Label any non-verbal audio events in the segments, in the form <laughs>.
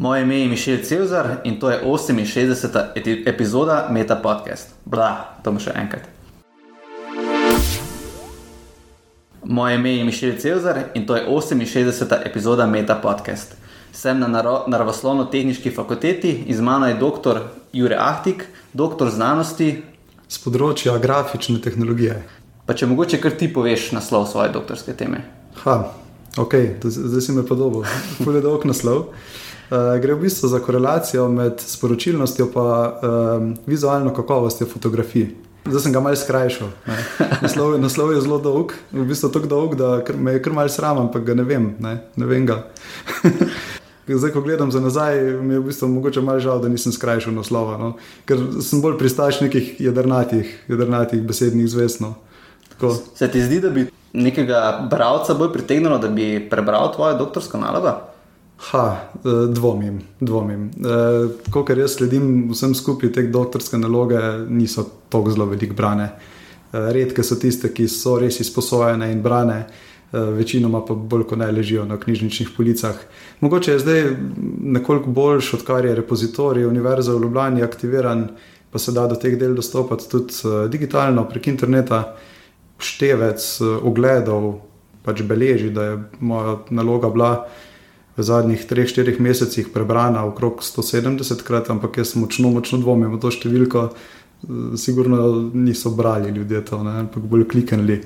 Moje ime je Mišel Cevzar in to je 68. eti- epizoda Meta Podcast. Bla, to bo še enkrat. Moje ime je Mišel Cevzar in to je 68. epizoda Meta Podcast. Sem na naravoslovno-tehnički fakulteti in z mano je dr. Jure Ahtik, doktor znanosti. z področja grafične tehnologije. Pa če mogoče kar ti poveš naslov svoje doktorske teme. Ha, ok, zdaj si me podobil, pol je dolg naslov. Uh, gre v bistvu za korelacijo med sporočilnostjo in um, vizualno kakovostjo fotografij. Zdaj sem ga malce skrajšal. ne. Naslov, naslov je zelo dolg, v bistvu tako dolg, da kar, me je kar malce sram, ampak ga ne vem. Ne, ne vem ga. <laughs> Zdaj, ko gledam za nazaj, mi je v bistvu mogoče malo žal, da nisem skrajšal naslova, no? ker sem bolj pristaš nekih jedrnatih, jedrnatih besednih zvestno. Tako. Se ti zdi, da bi nekega bralca bolj pritegnilo, da bi prebral tvojo doktorsko nalogo? Ha, eh, dvomim, dvomim. Eh, Kolikor jaz sledim vsem skupaj, te doktorske naloge niso tako zelo veliko brane. Eh, Redke so tiste, ki so res izposojene in brane, eh, večinoma pa bolj kot ne ležijo na knjižničnih policah. Mogoče je zdaj nekoliko boljš, odkar je repozitorij Univerze v Ljubljani aktiviran, pa se da do teh del dostopati tudi eh, digitalno prek interneta. Števec eh, ogledov pač beleži, da je moja naloga bila v zadnjih 3-4 mesecih prebrana okrog 170 krat, ampak jaz močno, močno dvomim v to številko. Sigurno niso brali ljudje to, ne, ampak bolj kliknili.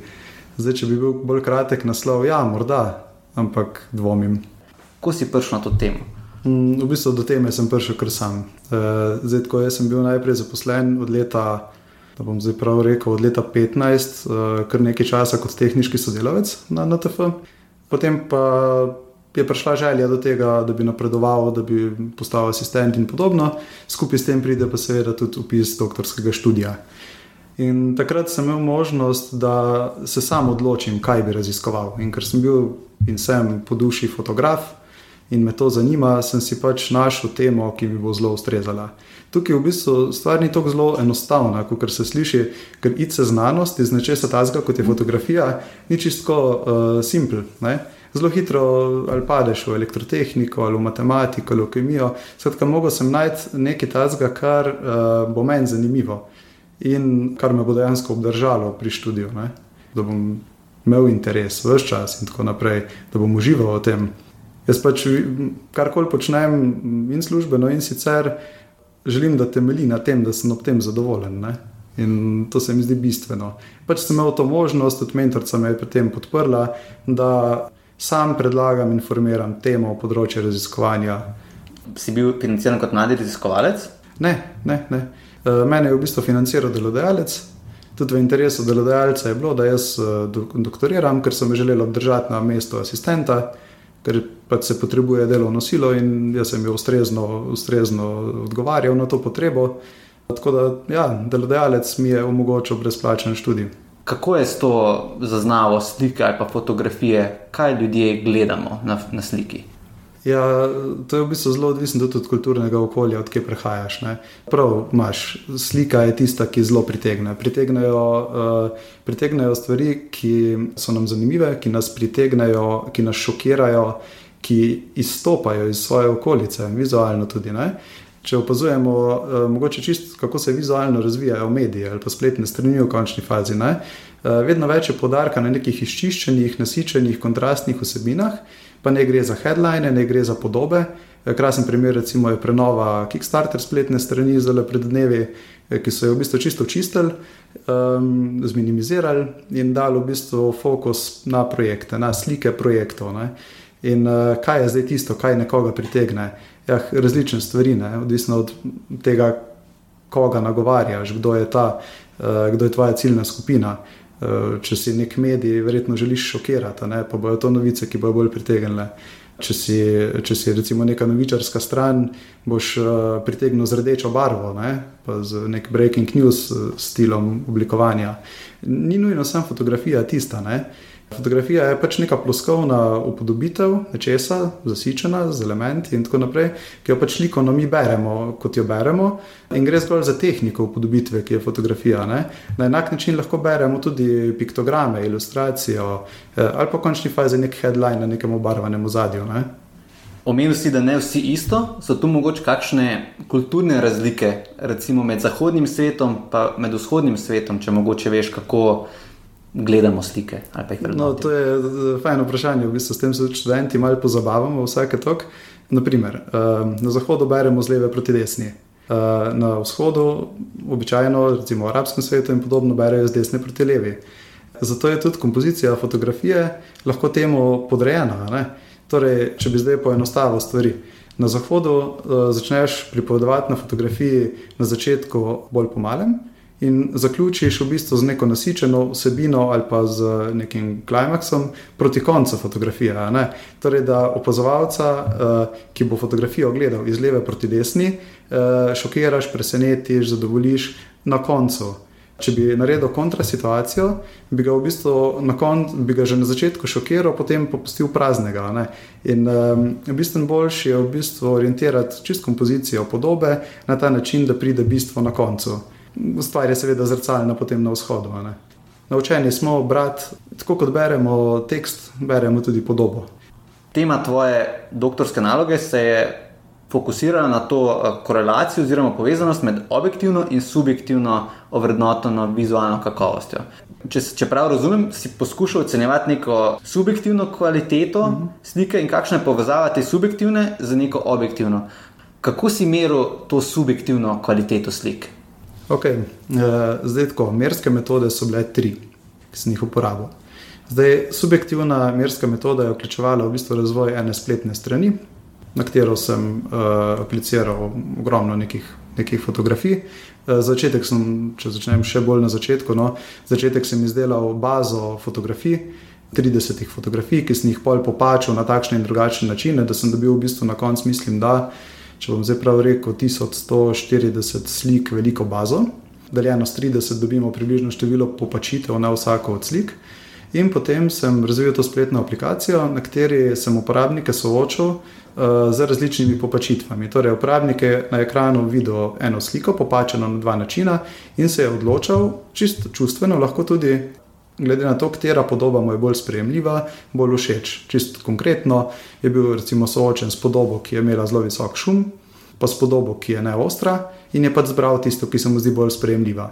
Zdaj, če bi bil bolj kratek naslov, ja, morda, ampak dvomim. Ko si prišel na to temo? Mm, V bistvu do teme sem prišel kar sam. Eh, Zdaj, ko jaz sem bil najprej zaposlen od leta, da bom zdaj prav rekel, od leta 15, eh, kar nekaj časa kot tehnički sodelavec na NTF. Potem pa je prišla želja do tega, da bi napredoval, da bi postal asistent in podobno. Skupaj s tem pride pa seveda tudi upis doktorskega študija. In takrat sem imel možnost, da se sam odločim, kaj bi raziskoval. In ker sem bil in sem po duši fotograf in me to zanima, sem si pač našel temo, ki mi bo zelo ustrezala. Tukaj v bistvu stvar ni tako zelo enostavna, kot se sliši, ker ice znanost iz nečesa tazga, kot je fotografija, ni čisto uh, simpel. Ne? Zelo hitro ali padeš v elektrotehniko, ali v matematiko, ali v kemijo. Skratka, mogel sem najti nekaj tazga, kar uh, bo meni zanimivo in kar me bo dejansko obdržalo pri študiju. Ne? Da bom imel interes vse čas in tako naprej, da bom užival v tem. Jaz pač karkoli počnem, in službeno, in sicer želim, da temelji na tem, da sem ob tem zadovoljen. Ne? In to se mi zdi bistveno. Pač sem imel to možnost, tudi mentorica me je pri tem podprla, da sam predlagam in formiram temo področja raziskovanja. Si bil financiran kot mladi raziskovalec? Ne, ne, ne. E, Mene je v bistvu financiral delodajalec. Tudi v interesu delodajalca je bilo, da jaz e, dok- doktoriram, ker sem želel obdržati na mestu asistenta, ker pač se potrebuje delovno silo in jaz sem jo ustrezno, ustrezno odgovarjal na to potrebo. Tako da, ja, delodajalec mi je omogočil brezplačen študij. Kako je s to zaznavo slike ali pa fotografije, kaj ljudje gledamo na, na sliki? Ja, to je v bistvu zelo odvisno tudi od kulturnega okolja, odkje prehajaš. Ne. Prav imaš, slika je tista, ki zelo pritegne. Pritegnejo, uh, pritegnejo stvari, ki so nam zanimive, ki nas pritegnejo, ki nas šokirajo, ki izstopajo iz svoje okolice, vizualno tudi. Ne. Če opazujemo, uh, mogoče čisto, kako se vizualno razvijajo mediji ali pa spletne strani v končni fazi, ne, uh, vedno več je podarka na nekih izčiščenih, nasičenih, kontrastnih vsebinah, pa ne gre za headline, ne gre za podobe. Eh, Krasen primer recimo, je prenova Kickstarter spletne strani zdaj pred dnevi, ki so jo v bistvu čisto čistili, um, zminimizirali in dali v bistvu fokus na projekte, na slike projektov. Ne. In uh, kaj je zdaj tisto, kaj nekoga pritegne? Ja, različne stvari, ne, odvisno od tega, koga nagovarjaš, kdo je, ta, uh, kdo je tvoja ciljna skupina. Uh, če si nek medij, verjetno želiš šokirati, ne, pa bodo to novice, ki bodo bolj pritegnile. Če si, če si recimo neka novičarska stran, boš uh, pritegnil z rdečo barvo, ne, pa z nek breaking news uh, stilom oblikovanja. Ni nujno samo fotografija tista. Ne. Fotografija je pač neka ploskovna upodobitev nečesa, zasičena z elementi in tako naprej, ki jo pač likovno mi beremo, kot jo beremo. In gre zgolj za tehniko upodobitve, ki je fotografija. Ne? Na enak način lahko beremo tudi piktograme, ilustracijo eh, ali pa v končni fazi nek headline na nekem obarvanem ozadju. Ne? Omenil si, da ne vsi isto, so tu mogoče kakšne kulturne razlike, recimo med zahodnim svetom in vzhodnim svetom, če mogoče veš, kako gledamo slike. No, to je fajno vprašanje. V bistvu s tem se študenti malo pozabavamo, vsake tok. Naprimer, eh, na zahodu beremo z leve proti desni. Eh, na vzhodu, običajno, recimo v arabskem svetu, in podobno berejo z desne proti levi. Zato je tudi kompozicija fotografije lahko temu podrejena. Ne? Torej, če bi zdaj poenostavil stvari. Na zahodu uh, začneš pripovedovati na fotografiji na začetku bolj pomalem in zaključiš v bistvu z neko nasičeno vsebino ali pa z nekim klimaksom proti koncu fotografije. Torej, da opazovalca, uh, ki bo fotografijo gledal iz leve proti desni, uh, šokiraš, presenetiš, zadovoljiš na koncu. Če bi naredil kontrasituacijo, bi ga v bistvu na koncu, bi ga že na začetku šokiral, potem pa pustil praznega. Ne? In um, bistvo boljši je v bistvu orientirati čist kompozicijo podobe na ta način, da pride bistvo na koncu. Stvar je seveda zrcalna potem na vzhodu. Naučeni smo brati, tako kot beremo tekst, beremo tudi podobo. Tema tvoje doktorske naloge se je fokusirala na to eh, korelacijo oziroma povezanost med objektivno in subjektivno ovrednoteno vizualno kakovostjo. Če, če prav razumem, si poskušal ocenjevati neko subjektivno kvaliteto mm -hmm. slike in kakšna je povezava te subjektivne z neko objektivno. Kako si meril to subjektivno kvaliteto slik? Okay. Uh, zdaj, tako, merske metode so bile tri, ki sem jih uporabil. Zdaj, subjektivna merska metoda je vključevala v bistvu razvoj ene spletne strani, na katero sem uh, apliciral ogromno nekih, nekih fotografij. Uh, začetek sem, če začnem še bolj na začetku, no, začetek sem izdelal bazo fotografij. 30 fotografij, ki sem jih pol popačal na takšne in drugačne načine, da sem dobil v bistvu na koncu, mislim, da če bom zdaj prav rekel, 1140 slik, veliko bazo, deljeno s 30, dobimo približno število popačitev na vsako od slik. In potem sem razvil to spletno aplikacijo, na kateri sem uporabnike soočil Eh, z različnimi popačitvami. Torej, uporabnik je na ekranu videl eno sliko, popačeno na dva načina, in se je odločil, čisto čustveno, lahko tudi glede na to, katera podoba mu je bolj sprejemljiva, bolj všeč. Čisto konkretno je bil recimo soočen s podobo, ki je imela zelo visok šum, pa s podobo, ki je neostra, in je pač zbral tisto, ki se mu zdi bolj sprejemljiva.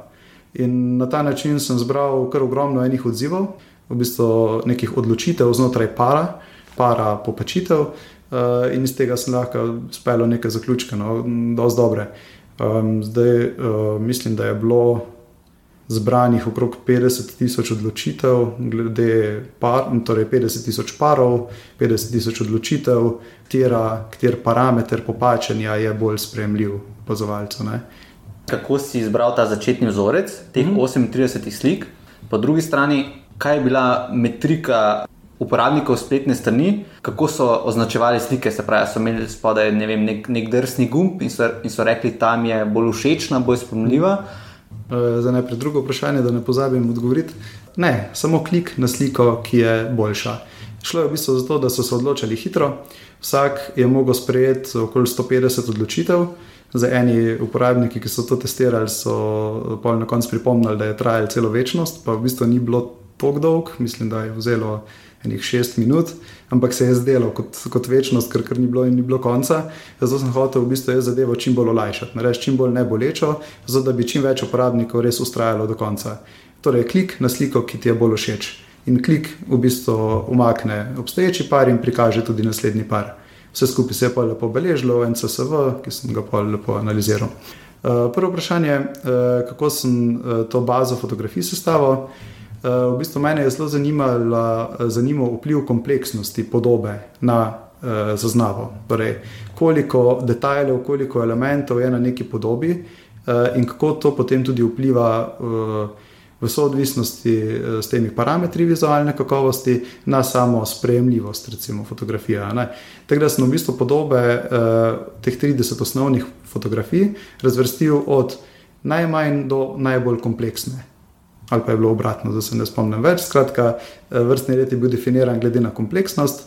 In na ta način sem zbral kar ogromno enih odzivov, v bistvu nekih odločitev znotraj para, para popačitev. Uh, in iz tega sem lahko speljal neke zaključke, no, dobre. Um, zdaj uh, mislim, da je bilo zbranih okrog 50 tisoč odločitev, glede par, torej 50 tisoč parov, 50 tisoč odločitev, kater parameter popačenja je bolj sprejemljiv opazovalcu. Kako si izbral ta začetni vzorec, teh mm -hmm. 38 slik, po drugi strani, kaj je bila metrika uporabnikov spletne strani, kako so označevali slike. Se pravi, so imeli spodaj ne vem, nek, nek drsni gumb in so, in so rekli, tam je bolj všečna, bolj spremljiva. E, za najprej drugo vprašanje, da ne pozabim odgovoriti. Ne, samo klik na sliko, ki je boljša. Šlo je v bistvu za to, da so se odločili hitro. Vsak je mogel sprejeti okoli 150 odločitev. Za eni uporabniki, ki so to testirali, so na koncu pripomnili, da je trajalo celo večnost, pa v bistvu ni bilo tako dolg, mislim, da je vzelo enih šest minut, ampak se je zdelo kot, kot večnost, ker, ker ni bilo in ni bilo konca. Zato sem hotel v bistvu zadevo čim bolj olajšati, narediti čim bolj nebolečo, zato da bi čim več uporabnikov res ustrajalo do konca. Torej, klik na sliko, ki ti je bolj všeč. In klik v bistvu umakne obstoječi par in prikaže tudi naslednji par. Vse skupaj se je pa lepo beležilo v NCSV, ki sem ga pa lepo analiziral. Uh, prvo vprašanje, uh, kako sem uh, to bazo fotografij sestavil. Eh, v bistvu mene je zelo zanimal vpliv kompleksnosti podobe na uh, zaznavo. Torej, koliko detajlov, koliko elementov je na neki podobi uh, in kako to potem tudi vpliva uh, v soodvisnosti uh, s temi parametri vizualne kakovosti na samo sprejemljivost, recimo fotografije. Tako da sem v bistvu podobe uh, teh 30 osnovnih fotografij razvrstil od najmanj do najbolj kompleksne ali pa je bilo obratno, da se ne spomnim več. Skratka, eh, vrstni red je bil definiran glede na kompleksnost.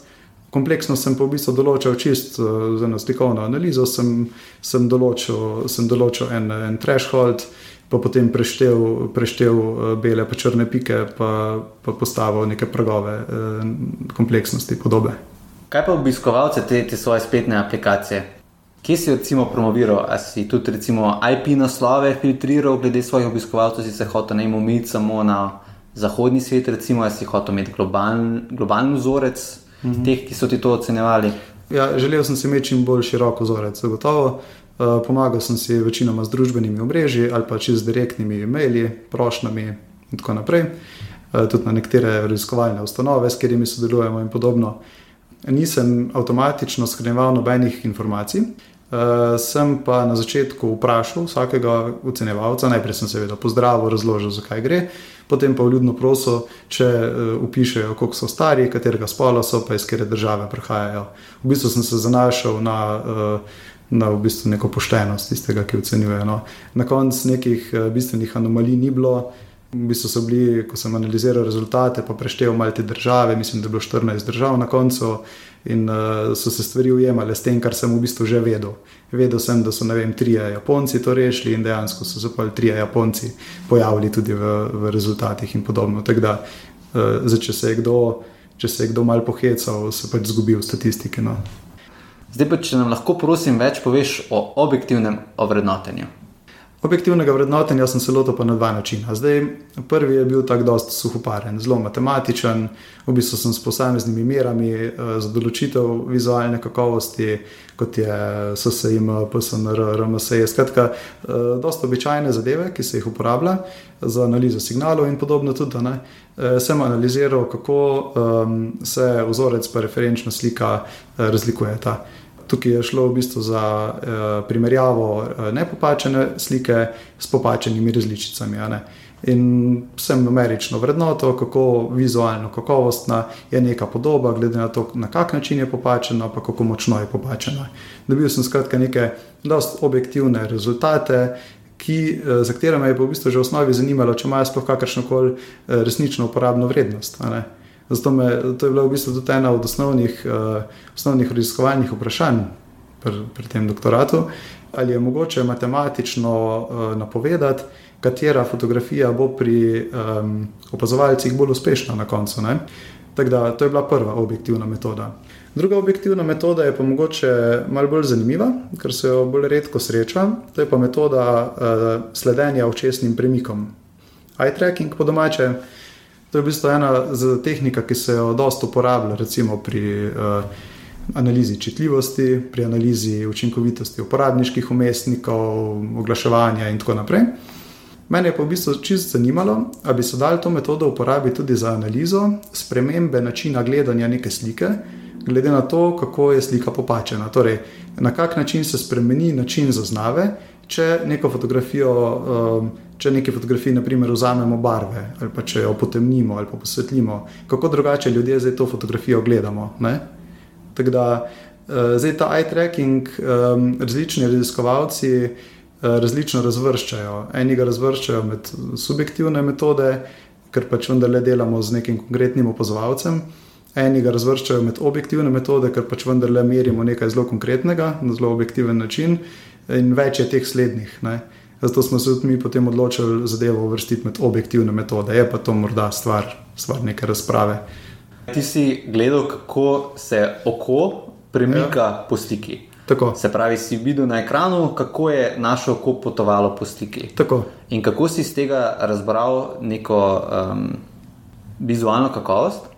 Kompleksnost sem pa v bistvu določil čist eh, z eno slikovno analizo, sem, sem, določil, sem določil en, en threshold, pa potem preštel, preštel eh, bele in črne pike, pa, pa postavil neke pragove kompleksnosti podobe. Kaj pa obiskovalce te, te svoje spletne aplikacije? Kje si recimo promoviral? Ali si tudi recimo IP naslove filtriral glede svojih obiskovalcev, si se hotel ne umiti samo na zahodni svet, recimo, ali si hotel imeti globalen, globalen vzorec mm -hmm. teh, ki so ti to ocenjevali? Ja, želel sem si imeti čim bolj širok vzorec, zagotovo. Uh, pomagal sem si večinoma z družbenimi omrežji ali pa čez direktnimi e-maili, prošnjami in tako naprej. Uh, tudi na nekatere raziskovalne ustanove, s katerimi sodelujemo in podobno. Nisem avtomatično skrbel nobenih informacij, Uh, sem pa na začetku vprašal vsakega ocenjevalca, najprej sem seveda pozdravil, razložil, zakaj gre, potem pa vljudno prosil, če uh, upišejo, koliko so stari, katerega spola so, pa iz katere države prihajajo. V bistvu sem se zanašal na, uh, na v bistvu neko poštenost tistega, ki ocenjuje. No. Na koncu nekih uh, bistvenih anomalij ni bilo. V bistvu so bili, ko sem analiziral rezultate, pa preštevil malo te države, mislim, da je bilo 14 držav na koncu. In uh, so se stvari ujemale s tem, kar sem v bistvu že vedel. Vedel sem, da so vem, trije Japonci to rešili in dejansko so se pa trije Japonci pojavili tudi v, v rezultatih in podobno. Tako da, uh, zdaj, če se je kdo, če se je kdo mal pohecal, se pač zgubil statistike. No. Zdaj pa, če nam lahko, prosim, več poveš o objektivnem ovrednotenju. Objektivnega vrednotenja sem se lotil na dva načina. Zdaj, prvi je bil tako dosti suhoparen, zelo matematičen, v bistvu sem s posameznimi merami eh, za določitev vizualne kakovosti, kot je SSIM, PSNR, RMS. Skratka, eh, dosta običajne zadeve, ki se jih uporablja za analizo signalov in podobno tudi. Eh, sem analiziral, kako um, se vzorec pa referenčna slika razlikujeta. Tukaj je šlo v bistvu za uh, primerjavo uh, nepopačene slike s popačenimi različicami. In sem numerično vrednoto, kako vizualno kakovostna je neka podoba, glede na to, na kak način je popačena, pa kako močno je popačena. Dobil sem skratka neke dost objektivne rezultate. Ki, eh, za katere me je v bistvu že v osnovi zanimalo, če imajo sploh kakršno koli resnično uporabno vrednost. Zato me, to je bila v bistvu tudi ena od osnovnih, uh, osnovnih raziskovalnih vprašanj pri, pri tem doktoratu, ali je mogoče matematično uh, napovedati, katera fotografija bo pri um, opazovalcih bolj uspešna na koncu. Da, to je bila prva objektivna metoda. Druga objektivna metoda je pa mogoče malo bolj zanimiva, ker se jo bolj redko sreča. To je pa metoda uh, sledenja očesnim premikom. Eye tracking po domače. To je v bistvu ena tehnika, ki se jo dosta uporablja, recimo pri uh, analizi čitljivosti, pri analizi učinkovitosti uporabniških umestnikov, oglaševanja in tako naprej. Mene je pa v bistvu čisto zanimalo, ali bi se dal to metodo uporabiti tudi za analizo spremembe načina gledanja neke slike, glede na to, kako je slika popačena. Torej, na kak način se spremeni način zaznave, če neko fotografijo. Uh, če neki fotografiji, naprimer, vzamemo barve ali pa če jo potemnimo ali pa posvetlimo, kako drugače ljudje zdaj to fotografijo gledamo. Tako da uh, zdaj ta eye tracking, um, različni raziskovalci uh, različno razvrščajo. Eni ga razvrščajo med subjektivne metode, ker pač vendarle delamo z nekim konkretnim opazovalcem. Eni ga razvrščajo med objektivne metode, ker pač vendarle merimo nekaj zelo konkretnega na zelo objektiven način, in več je teh slednjih. Ne? Zato smo se tudi mi potem odločili zadevo uvrstiti med objektivne metode. Je pa to morda stvar, stvar neke razprave. Ti si gledal, kako se oko premika ja. po sliki. Tako. Se pravi, si videl na ekranu, kako je naše oko potovalo po sliki. Tako. In kako si iz tega razbral neko um, vizualno kakovost?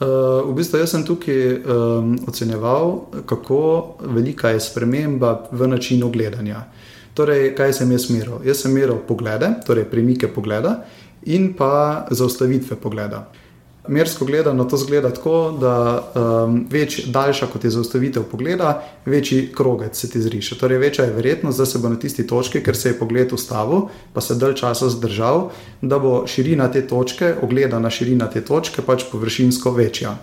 Uh, v bistvu sem tukaj um, ocenjeval, kako velika je sprememba v načinu gledanja. Torej, kaj sem jaz meril? Jaz sem meril poglede, torej premike pogleda in pa zaustavitve pogleda. Mersko gledano to zgleda tako, da um, več daljša kot je zaustavitev pogleda, večji krogec se ti zriše. Torej, večja je verjetnost, da se bo na tisti točki, ker se je pogled ustavil, pa se dalj časa zdržal, da bo širina te točke, ogledana širina te točke, pač površinsko večja.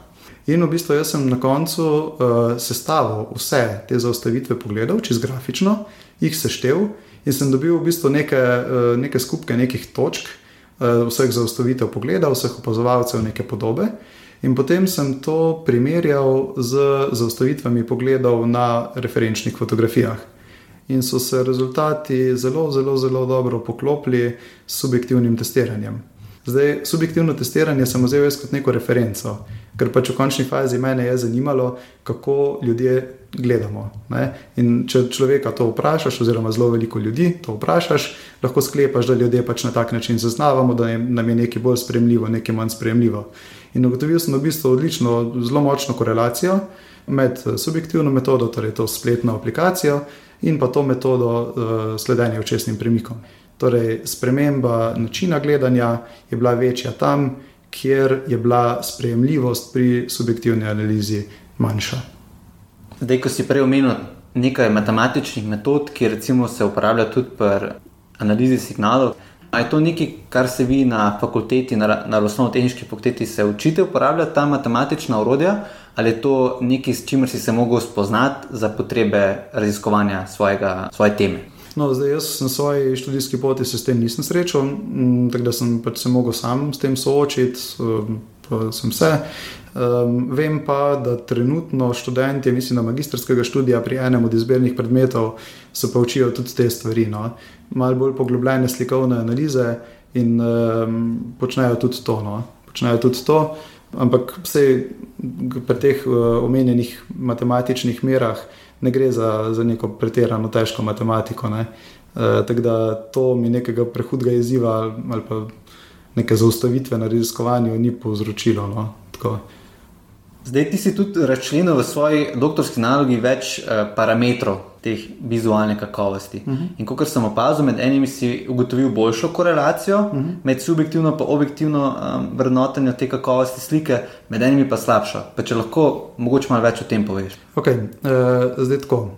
In v bistvu jaz sem na koncu uh, sestavil vse te zaustavitve pogledov, čez grafično, jih seštevil in sem dobil v bistvu neke, uh, neke skupke nekih točk, vseh zaustavitev pogledov, vseh opazovalcev, neke podobe. In potem sem to primerjal z zaustavitvami pogledov na referenčnih fotografijah. In so se rezultati zelo, zelo, zelo dobro poklopili s subjektivnim testiranjem. Zdaj, subjektivno testiranje sem vzel kot neko referenco. ker pač v končni fazi mene je zanimalo, kako ljudje gledamo. Ne? In če človeka to vprašaš, oziroma zelo veliko ljudi to vprašaš, lahko sklepaš, da ljudje pač na tak način zaznavamo, da nam je nekaj bolj sprejemljivo, nekaj manj sprejemljivo. In ugotovil sem v bistvu odlično, zelo močno korelacijo med subjektivno metodo, torej to spletno aplikacijo, in pa to metodo uh, sledenja očesnim premikom. Torej, sprememba načina gledanja je bila večja tam, kjer je bila sprejemljivost pri subjektivni analizi manjša. Zdaj, ko si prej omenil nekaj matematičnih metod, ki se uporabljajo tudi pri analizi signalov. Ali je to nekaj, kar se vi na fakulteti, na, osnovno-tehnički fakulteti, se učite uporabljati ta matematična urodja, ali je to nekaj, s čimer si se lahko spoznati za potrebe raziskovanja svojega, svoje teme? No, zdaj, jaz na svoji študijski poti se s tem nisem srečal, tako da sem pač se lahko sam s tem soočiti, pa sem se. Um, vem pa, da trenutno študenti, mislim, da magistrskega študija pri enem od izbirnih predmetov se pa učijo tudi te stvari. No? Malo bolj poglobljene slikovne analize in um, počnejo tudi to. No? Počnejo tudi to. Ampak vse pri teh uh, omenjenih matematičnih merah ne gre za, za neko pretirano težko matematiko. Ne? Uh, tako da to mi nekega prehudega izziva ali pa neke zaustavitve na raziskovanju ni povzročilo. No? Zdaj, ti si tudi razčlenil v svoji doktorski nalogi več uh, parametrov teh vizualne kakovosti. Uh mhm. -huh. In kot sem opazil, med enimi si ugotovil boljšo korelacijo uh mhm. -huh. med subjektivno in objektivno um, vrednotenjem te kakovosti slike, med enimi pa slabšo. Pa če lahko, mogoče malo več o tem poveš. Okay. Uh, zdaj tako.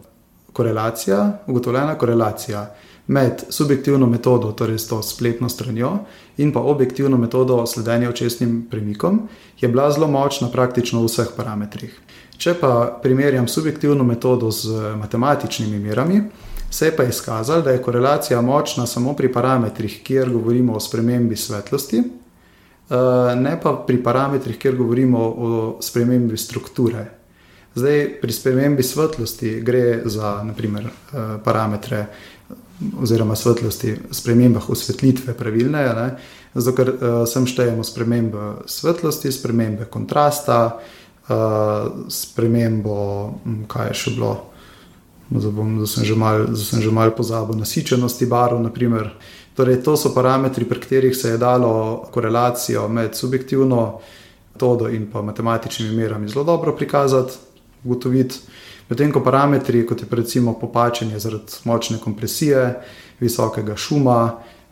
Korelacija, ugotovljena korelacija med subjektivno metodo, torej s to spletno stranjo, in pa objektivno metodo sledenja očesnim premikom, je bila zelo močna praktično v vseh parametrih. Če pa primerjam subjektivno metodo z matematičnimi merami, se je pa izkazalo, da je korelacija močna samo pri parametrih, kjer govorimo o spremembi svetlosti, eh, ne pa pri parametrih, kjer govorimo o spremembi strukture. Zdaj, pri spremembi svetlosti gre za naprimer, eh, parametre oziroma svetlosti, spremembah osvetlitve, pravilne. Ne? Zato, ker uh, sem štejemo spremembe svetlosti, spremembe kontrasta, uh, spremembo, kaj je še bilo. Zdaj sem že malo mal pozabil nasičenosti barv. Torej, to so parametri, pri katerih se je dalo korelacijo med subjektivno metodo in pa matematičnimi merami zelo dobro prikazati, ugotoviti. Medtem ko parametri, kot je recimo popačenje zaradi močne kompresije, visokega šuma,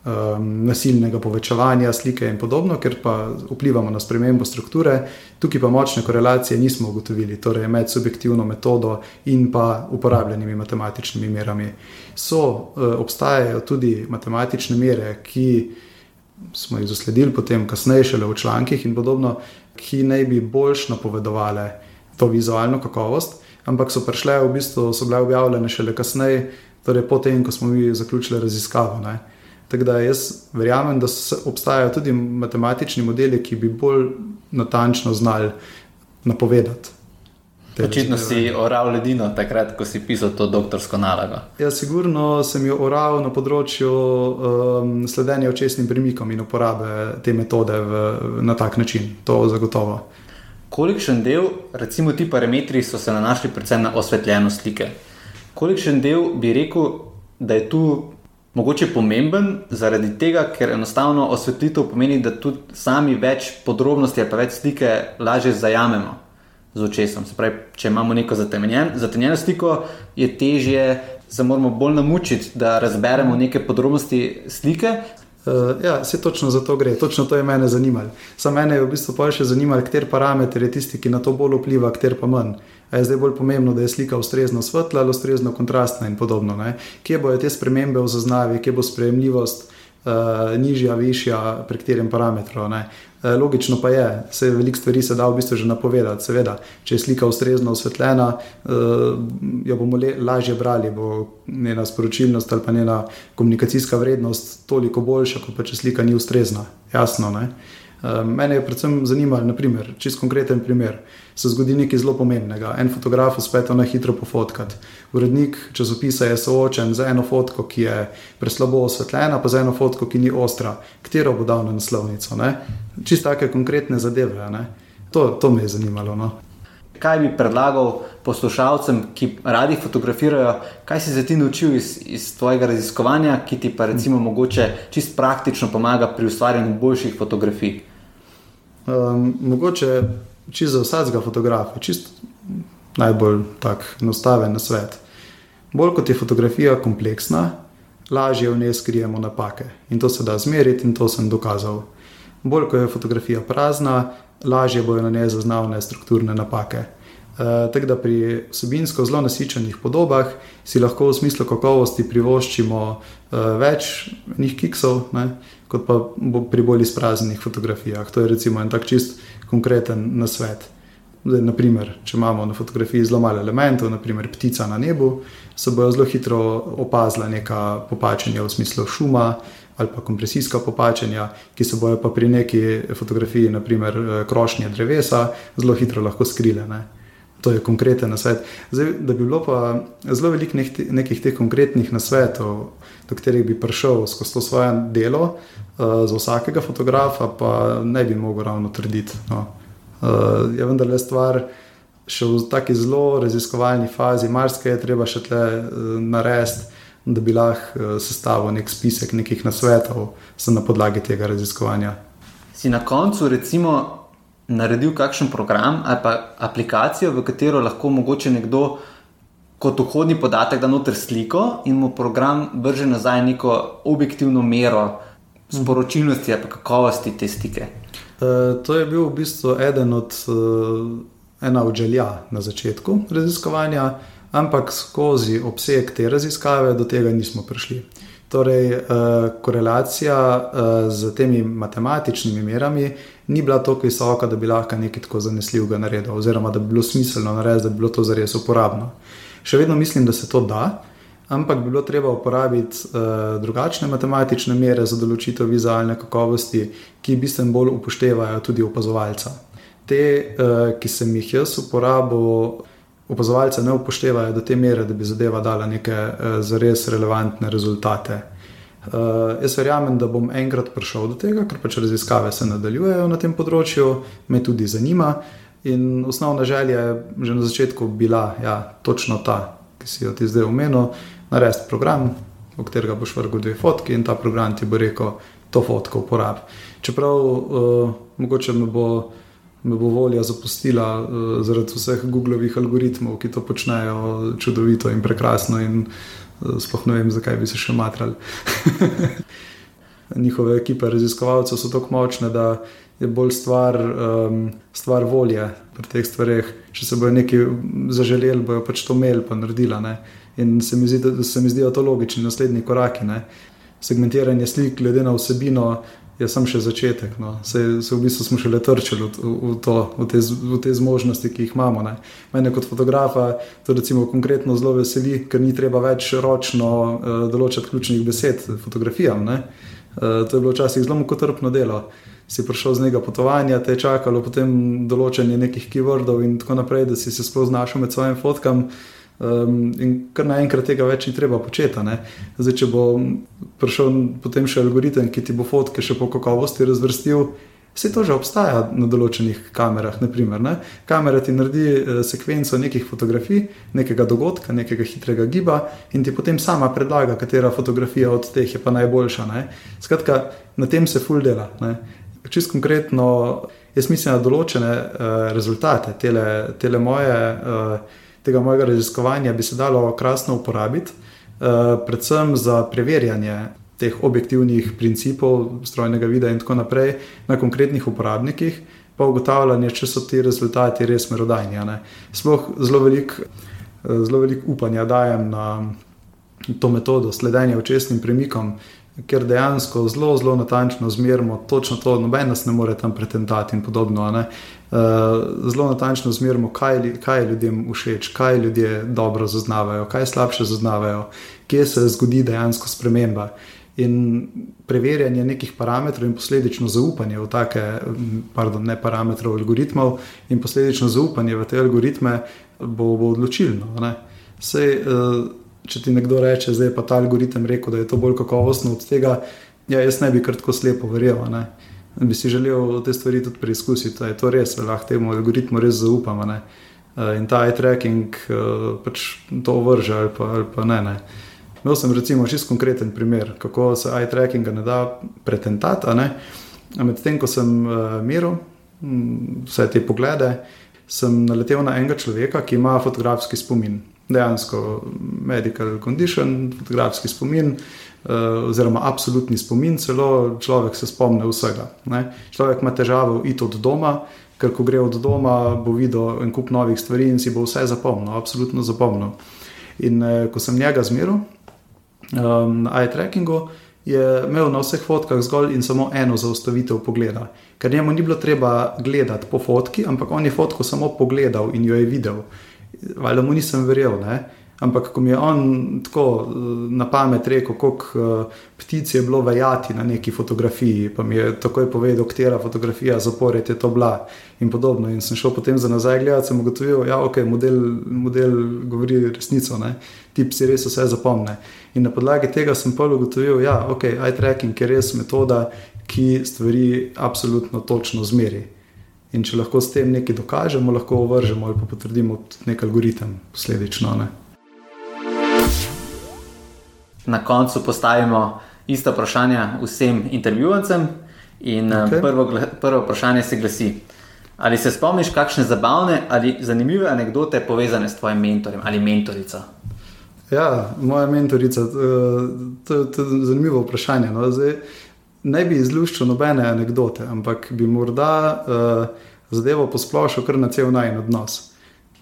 um, nasilnega povečevanja slike in podobno, ker pa vplivamo na spremembo strukture, tukaj pa močne korelacije nismo ugotovili, torej med subjektivno metodo in pa uporabljenimi matematičnimi merami. So, uh, obstajajo tudi matematične mere, ki smo jih zasledili potem, kasneje, šele v člankih in podobno, ki naj bi boljš napovedovali to vizualno kakovost ampak so prišle, v bistvu so bile objavljene šele kasneje, torej potem, ko smo mi zaključili raziskavo. Ne. Tako da jaz verjamem, da obstajajo tudi matematični modeli, ki bi bolj natančno znali napovedati. Očitno si oral ledino takrat, ko si pisal to doktorsko nalogo. Ja, sigurno sem jo oral na področju um, sledenja očesnim premikom in uporabe te metode v, na tak način. To zagotovo. Kolikšen del, recimo ti parametri, so se nanašali predvsem na osvetljenost slike? Kolikšen del bi rekel, da je tu mogoče pomemben, zaradi tega, ker enostavno osvetlitev pomeni, da tudi sami več podrobnosti ali pa več slike lažje zajamemo z očesom. Se pravi, če imamo neko zatemnjeno sliko, je težje, da moramo bolj namučiti, da razberemo neke podrobnosti slike, Uh, ja, se točno za to gre, točno to je mene zanimalo. Sam mene je v bistvu pa še zanimalo, kater parameter je tisti, ki na to bolj vpliva, kater pa manj. A je zdaj bolj pomembno, da je slika ustrezno svetla ali ustrezno kontrastna in podobno. Ne? Kje bojo te spremembe v zaznavi, kje bo sprejemljivost uh, nižja, višja, pri katerem parametru. Ne? Eh, logično pa je, se veliko stvari se da v bistvu že napovedati. Seveda, če je slika ustrezno osvetljena, eh, jo bomo le, lažje brali, bo njena sporočilnost ali pa njena komunikacijska vrednost toliko boljša, kot pa če slika ni ustrezna. Jasno. Ne? Ehm, mene je predvsem zanimalo, naprimer, čist konkreten primer. Se zgodi nekaj zelo pomembnega. En fotograf uspe to na hitro pofotkati. Urednik časopisa je soočen z eno fotko, ki je preslabo osvetljena, pa z eno fotko, ki ni ostra. Katero bo dal na naslovnico? Ne? Čist take konkretne zadeve. Ne? To, to me je zanimalo. No. Kaj bi predlagal poslušalcem, ki radi fotografirajo, kaj si se ti naučil iz, iz tvojega raziskovanja, ki ti pa recimo mogoče čist praktično pomaga pri ustvarjanju boljših fotografij? Um, mogoče čist za vsakega fotografa, čist najbolj tak enostaven na svet. Bolj kot je fotografija kompleksna, lažje v njej skrijemo napake. In to se da zmeriti, in to sem dokazal. Bolj kot je fotografija prazna, lažje bojo na njej zaznavne strukturne napake. E, tako da pri vsebinsko zelo nasičenih podobah si lahko v smislu kakovosti privoščimo e, več njih kiksov, ne, kot pa pri bolj izpraznjenih fotografijah. To je recimo en tak čist konkreten nasvet. Zdaj, naprimer, če imamo na fotografiji zelo malo elementov, naprimer ptica na nebu, se bojo zelo hitro opazila neka popačenja v smislu šuma ali pa kompresijska popačenja, ki se bojo pa pri neki fotografiji, naprimer eh, krošnje drevesa, zelo hitro lahko skrile. Ne? To je konkreten nasvet. Zdaj, da bi bilo pa zelo veliko nekih teh konkretnih nasvetov, do katerih bi prišel skozi to svoje delo, uh, za vsakega fotografa, pa ne bi mogel ravno trditi. No. Uh, je vendar le stvar, še v tako zelo raziskovalni fazi, marsikaj je treba še tle uh, narediti, da bi lahko uh, sestavil nek spisek nekih nasvetov na podlagi tega raziskovanja. Si na koncu, recimo, naredil kakšen program ali pa aplikacijo, v katero lahko mogoče nekdo kot vhodni podatek da noter sliko in mu program vrže nazaj neko objektivno mero sporočilnosti ali kakovosti te slike. Eh, to je bil v bistvu eden od, uh, ena od želja na začetku raziskovanja, ampak skozi obseg te raziskave do tega nismo prišli. Torej, uh, korelacija z temi matematičnimi merami ni bila tako visoka, da bi lahko nekaj tako zanesljivega naredil, oziroma da bi bilo smiselno narediti, da bi bilo to zares uporabno. Še vedno mislim, da se to da, ampak bi bilo treba uporabiti uh, drugačne matematične mere za določitev vizualne kakovosti, ki bistveno bolj upoštevajo tudi opazovalca. Te, uh, ki sem jih jaz uporabil, opazovalce ne upoštevajo do te mere, da bi zadeva dala neke uh, zares relevantne rezultate. Uh, jaz verjamem, da bom enkrat prišel do tega, ker pač raziskave se nadaljujejo na tem področju, me tudi zanima. In osnovna želja je že na začetku bila ja, točno ta, ki si jo ti zdaj omenil, narediti program, v katerega boš vrgel dve fotki in ta program ti bo rekel, to fotko uporabi. Čeprav uh, mogoče me bo, me bo volja zapustila uh, zaradi vseh Googlovih algoritmov, ki to počnejo čudovito in prekrasno, in uh, sploh ne vem, zakaj bi se še matrali. <laughs> Njihove ekipe raziskovalcev so tako močne, da je bolj stvar, um, stvar volje pri teh stvareh. Če se bojo nekaj zaželeli, bojo pač to imeli, pa naredila. Ne? In se mi, zdi, se mi zdijo to logični naslednji koraki. Ne? Segmentiranje slik, glede na vsebino, je samo še začetek. No? Se, se v bistvu smo še le trčili v, v, to, v, te, v te zmožnosti, ki jih imamo. Ne? Mene kot fotografa to konkretno zelo veseli, ker ni treba več ročno uh, določati ključnih besed fotografijam. Uh, to je bilo včasih zelo mukotrpno delo. Si prišel z nekega potovanja, te je čakalo potem določanje nekih keywordov in tako naprej, da si se sploh znašel med svojim fotkam. Um, in kar naenkrat tega več ni treba početi. Zdaj, če bo prišel potem še algoritem, ki ti bo fotke še po kakovosti razvrstil, vse to že obstaja na določenih kamerah. Naprimer, ne? Kamera ti naredi uh, sekvenco nekih fotografij, nekega dogodka, nekega hitrega giba in ti potem sama predlaga, katera fotografija od teh je pa najboljša. Ne? Skratka, na tem se full dela. Čisto konkretno, jaz mislim na določene uh, rezultate, tele, tele moje. Uh, tega mojega raziskovanja bi se dalo krasno uporabiti, uh, predvsem za preverjanje teh objektivnih principov strojnega videa in tako naprej na konkretnih uporabnikih, pa ugotavljanje, če so ti rezultati res merodajni. Sploh zelo veliko eh, velik upanja dajem na to metodo sledenja očesnim premikom. Ker dejansko zelo, zelo natančno zmerimo točno to, noben nas ne more tam pretentati in podobno. Uh, zelo natančno zmerimo, kaj, kaj je ljudem všeč, kaj ljudje dobro zaznavajo, kaj slabše zaznavajo, kje se zgodi dejansko sprememba. In preverjanje nekih parametrov in posledično zaupanje v take, pardon, ne parametrov, algoritmov in posledično zaupanje v te algoritme bo, bo odločilno. Sej, uh, če ti nekdo reče, da je ta algoritem rekel, da je to bolj kakovostno od tega, ja, jaz ne bi kar tako slepo verjel. Bi si želel te stvari tudi preizkusiti. Je to res, lahko temu algoritmu res zaupamo. Ne? In ta eye tracking pač to vrže ali pa, ali pa ne. ne. Imel sem recimo čisto konkreten primer, kako se eye trackinga ne da pretentati. Medtem ko sem meril vse te poglede, sem naletel na enega človeka, ki ima fotografski spomin. Dejansko medical condition, fotografski spomin, uh, oziroma absolutni spomin, celo človek se spomne vsega. Ne? Človek ima težave iti od doma, ker ko gre od doma, bo videl en kup novih stvari in si bo vse zapomnil, absolutno zapomnil. In uh, ko sem njega zmeril um, na eye trackingu, je imel na vseh fotkah zgolj in samo eno zaustavitev pogleda. Ker njemu ni bilo treba gledati po fotki, ampak on je fotko samo pogledal in jo je videl. Valjda mu nisem verjel. Ne? Ampak, ko mi je on tako na pamet rekel, koliko uh, ptic je bilo vajati na neki fotografiji, pa mi je takoj povedal, katera fotografija zapored je to bila in podobno. In sem šel potem za nazaj gledati, sem ugotovil, da ja, okay, model, model govori resnico, ne? tip si res vse zapomne. In na podlagi tega sem pa ugotovil, da ja, okay, eye tracking je res metoda, ki stvari absolutno točno zmeri. In če lahko s tem nekaj dokažemo, lahko ovržemo ali pa potrdimo nek algoritem posledično. Ne? na koncu postavimo isto vprašanje vsem intervjuvancem. In eh, okay. prvo, prvo vprašanje se glasi: Ali se spomniš kakšne zabavne ali zanimive anekdote povezane s tvojim mentorjem ali mentorico? Ja, moja mentorica, eh, to to je zanimivo vprašanje. No? Zdaj, ne bi izluščil nobene anekdote, ampak bi morda uh, zadevo posplošil kar na cel najn odnos.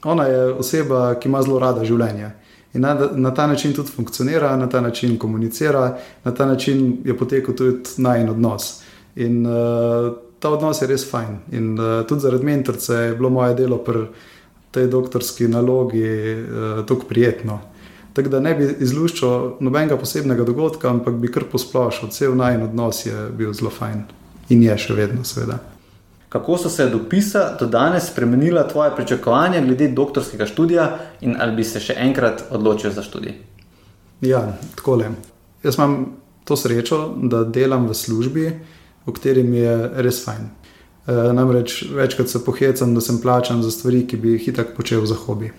Ona je oseba, ki ima zelo rada življenje. In na, na ta način tudi funkcionira, na ta način komunicira, na ta način je potekel tudi najen odnos. In uh, ta odnos je res fajn. In uh, tudi zaradi mentorce je bilo moje delo pri tej doktorski nalogi uh, tako prijetno. Tako da ne bi izluščil nobenega posebnega dogodka, ampak bi kar posplošil. Cel najen odnos je bil zelo fajn in je še vedno, seveda. Kako so se dopisa do danes spremenila tvoje pričakovanja glede doktorskega študija in ali bi se še enkrat odločil za študij? Ja, tako le. Jaz imam to srečo, da delam v službi, v kateri mi je res fajn. E, namreč večkrat se pohecam, da sem plačan za stvari, ki bi jih tako počel za hobi.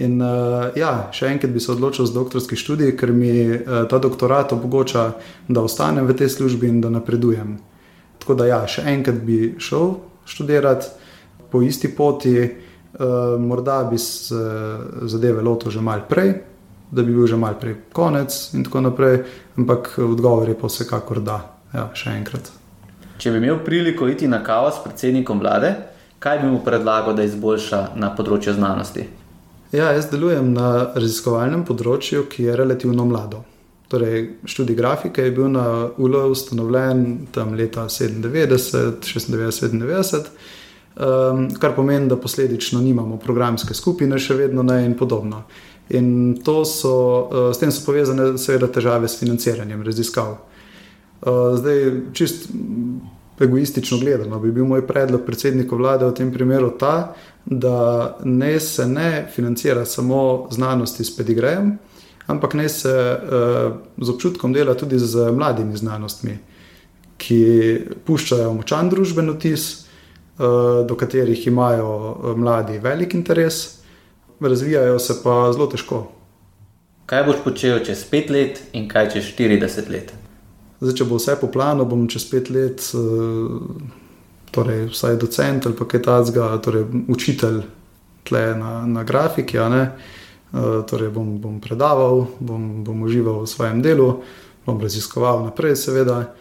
In uh, ja, še enkrat bi se odločil za doktorski študij, ker mi uh, ta doktorat omogoča, da ostanem v tej službi in da napredujem. Tako da, ja, še enkrat bi šel študirati po isti poti, uh, morda bi se zadeve lotil že malo prej, da bi bil že malo prej konec in tako naprej, ampak odgovor je pa vsekakor da, ja, še enkrat. Če bi imel priliko iti na kavo s predsednikom vlade, kaj bi mu predlagal, da izboljša na področju znanosti? Ja, jaz delujem na raziskovalnem področju, ki je relativno mlado. Torej, študij grafike je bil na ULO ustanovljen tam leta 97, 96, 97, um, kar pomeni, da posledično nimamo programske skupine, še vedno ne in podobno. In so, uh, s tem so povezane, seveda, težave s financiranjem raziskav. Uh, zdaj, čist egoistično gledano, bi bil moj predlog predsedniku vlade v tem primeru ta, da ne se ne financira samo znanosti s pedigrejem ampak naj se uh, z občutkom dela tudi z mladimi znanostmi, ki puščajo močan družben vtis, uh, do katerih imajo eh, mladi velik interes, razvijajo se pa zelo težko. Kaj boš počel čez pet let in kaj čez 40 let? Zdaj, če bo vse po planu, bom čez pet let, torej vsaj docent ali pa kaj takega, torej učitelj tle na, na grafiki. Eh, torej bom, bom predaval, bom, bom užival v svojem delu, bom raziskoval naprej, seveda.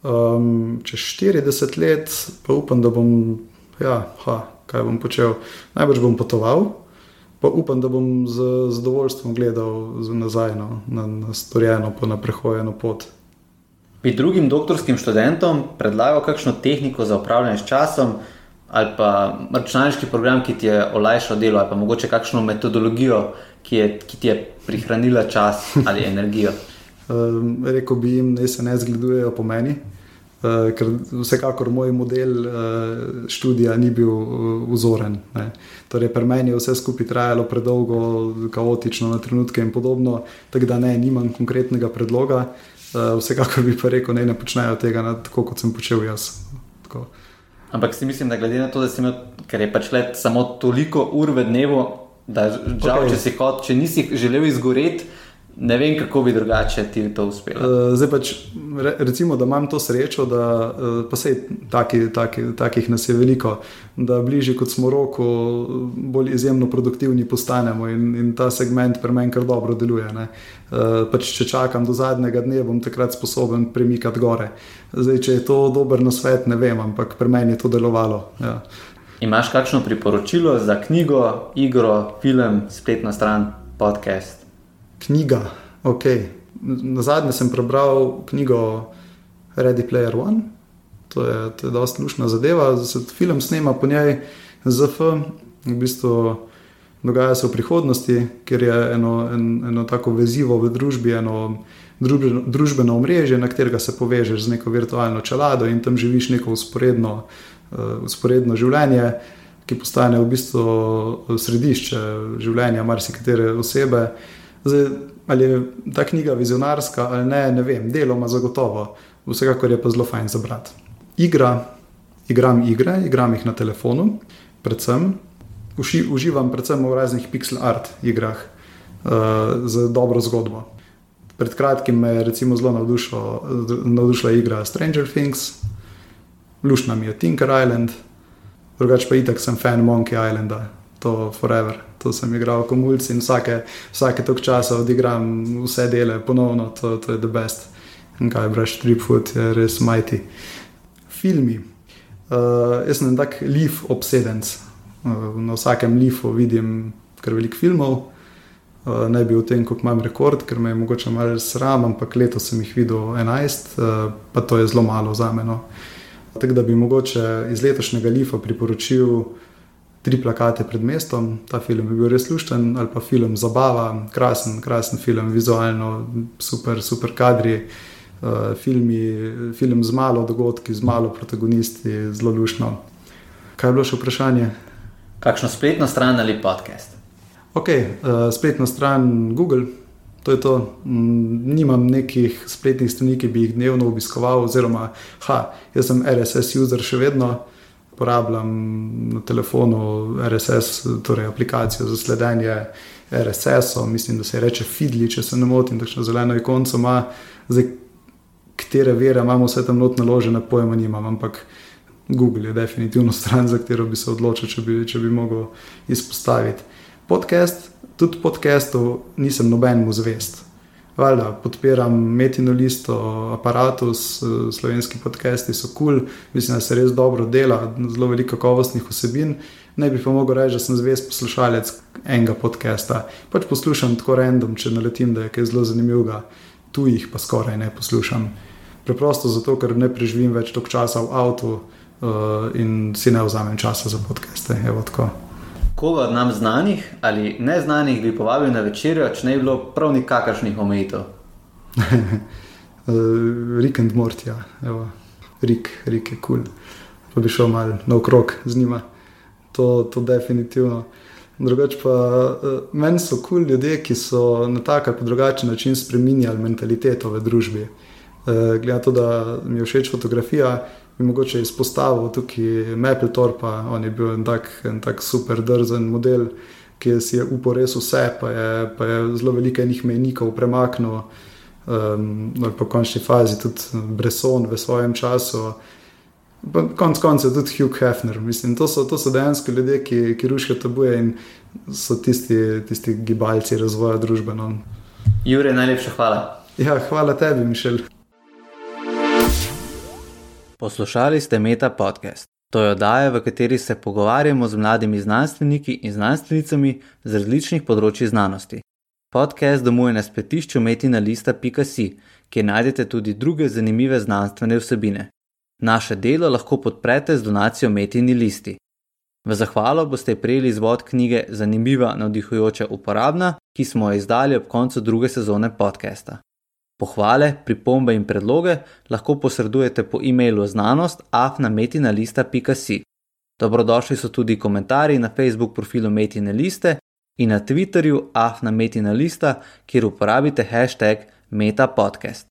Um, čez 40 let pa upam, da bom, ja, ha, kaj bom počel. Najbrž bom potoval, pa upam, da bom z zadovoljstvom gledal nazaj no, na, na storjeno, pa na prehojeno pot. Bi drugim doktorskim študentom predlagal kakšno tehniko za upravljanje s časom, ali pa računalniški program, ki ti je olajšal delo, ali pa mogoče kakšno metodologijo, ki, je, ki ti je prihranila čas ali energijo. Um, rekel bi jim, da se ne zgledujejo po meni, uh, ker vsekakor moj model uh, študija ni bil uh, vzoren. Ne. Torej, pri meni je vse skupaj trajalo predolgo, kaotično na trenutke in podobno, tako da ne, nimam konkretnega predloga. Uh, vsekakor bi pa rekel, da ne, ne počnejo tega tako, kot sem počel jaz. Tako. Ampak si mislim, da glede na to, da si imel, ker je pač let samo toliko ur v dnevu, da žal, Ok. če, si kot, če nisi želel izgoreti, ne vem, kako bi drugače ti to uspelo. Uh, zdaj pač, re, recimo, da imam to srečo, da uh, pa sej taki, taki, takih nas je veliko, da bližje kot smo roko, bolj izjemno produktivni postanemo in, in ta segment pri meni kar dobro deluje. ne. Uh, pač, če čakam do zadnjega dne, bom takrat sposoben premikati gore. Zdaj, če je to dober nasvet, ne vem, ampak pri meni je to delovalo. Ja. Imaš kakšno priporočilo za knjigo, igro, film, spletno stran, podcast? Knjiga, ok. Na zadnje sem prebral knjigo Ready Player One, to je, to je dosta lušna zadeva, da se film snema po njej ZF, v bistvu dogaja se v prihodnosti, ker je eno, en, eno tako vezivo v družbi, eno družbeno, družbeno omrežje, na katerega se povežeš z neko virtualno čelado in tam živiš neko usporedno, uh, usporedno življenje. Ki postane v bistvu središče življenja marsikatere osebe. Zdaj, ali je ta knjiga vizionarska ali ne, ne vem, deloma zagotovo, vsekakor je pa zelo fajn za brati. Igra, igram igre, igram jih na telefonu, predvsem. Uši, uživam predvsem v raznih pixel art igrah uh, z dobro zgodbo. Pred kratkim me je zelo navdušila igra Stranger Things, lušna mi je Tinker Island, drugače pa itak sem fan Monkey Islanda, to forever. To sem igral kot mulj in vsake, vsake tok časa odigram vse dele ponovno, to, to je the best. In kaj breš, Tripfoot je res majti. Filmi. Uh, jaz sem tak leaf obsedenc. Uh, na vsakem leafu vidim kar veliko filmov. Uh, ne bi o tem, koliko imam rekord, ker me je mogoče malo sram, ampak letos sem jih videl 11, uh, pa to je zelo malo za meno. Tako da bi mogoče iz letošnjega Lifa priporočil tri plakate pred mestom. Ta film je bil res lušten, ali pa film Zabava, krasen, krasen film, vizualno, super, super kadri. Uh, filmi, film z malo dogodki, z malo protagonisti, zelo lušno. Kaj je bilo še vprašanje? Kakšno spletno stran ali podcast? Ok, uh, spletna stran Google, to je to. Mm, Nimam nekih spletnih strani, ki bi jih dnevno obiskoval, oziroma, ha, jaz sem RSS user še vedno, uporabljam na telefonu RSS, torej aplikacijo za sledenje RSS-om, mislim, da se reče Fidli, če se ne motim, takšno zeleno ikonco ima. Zdaj, katere vere imamo vse tam not naložene, pojma nimam, ampak Google je definitivno stran, za katero bi se odločil, če bi, če bi mogel izpostaviti. Podcast, tudi podcastov nisem nobenemu zvest. Valjda, podpiram Metino listo, aparatus, eh, slovenski podcasti so kul, cool. mislim, da se res dobro dela, zelo veliko kakovostnih vsebin. Ne bi pa mogel reči, da sem zvest poslušalec enega podcasta. Pač poslušam tako random, če naletim, da je kaj zelo zanimivega, tujih pa skoraj ne poslušam. Preprosto zato, ker ne preživim več toliko časa v avtu in si ne vzamem časa za podcaste. Koga od nam znanih ali neznanih bi povabil na večerjo, če ne bi bilo prav nikakršnih omejitev? uh, <laughs> Rick and Morty, ja. Evo. Rick, Rick je kul, cool. pa bi šel malo naokrog z njima. To, to definitivno. Drugače pa uh, meni so kul cool ljudje, ki so na tak ali drugačen način spremenjali mentaliteto v družbi. Glede na to, da mi je všeč fotografija, bi mogoče izpostavil tukaj Mapletorpa, on je bil en tak, en tak super drzen model, ki si je upal res vse, pa je, pa je zelo veliko enih mejnikov premaknil. Um, ali pa v končni fazi tudi Bresson v svojem času, pa konec koncev tudi Hugh Hefner. Mislim, to, so, to so dejansko ljudje, ki, ki rušijo tabuje in so tisti, tisti gibalci razvoja družbe. No. Jure, najlepša hvala. Ja, hvala tebi, Mišel. Poslušali ste Meta podcast. To je oddaja, v kateri se pogovarjamo z mladimi znanstveniki in znanstvenicami z različnih področji znanosti. Podcast domuje na spletišču metinalista.si, kjer najdete tudi druge zanimive znanstvene vsebine. Naše delo lahko podprete z donacijo Metini listi. V zahvalo boste prejeli izvod knjige Zanimiva, navdihujoča, uporabna, ki smo jo izdali ob koncu druge sezone podcasta. Pohvale, pripombe in predloge lahko posredujete po e-mailu znanost afnametinalista.si. Dobrodošli so tudi komentarji na Facebook profilu Metine liste in na Twitterju afnametinalista, kjer uporabite hashtag metapodcast.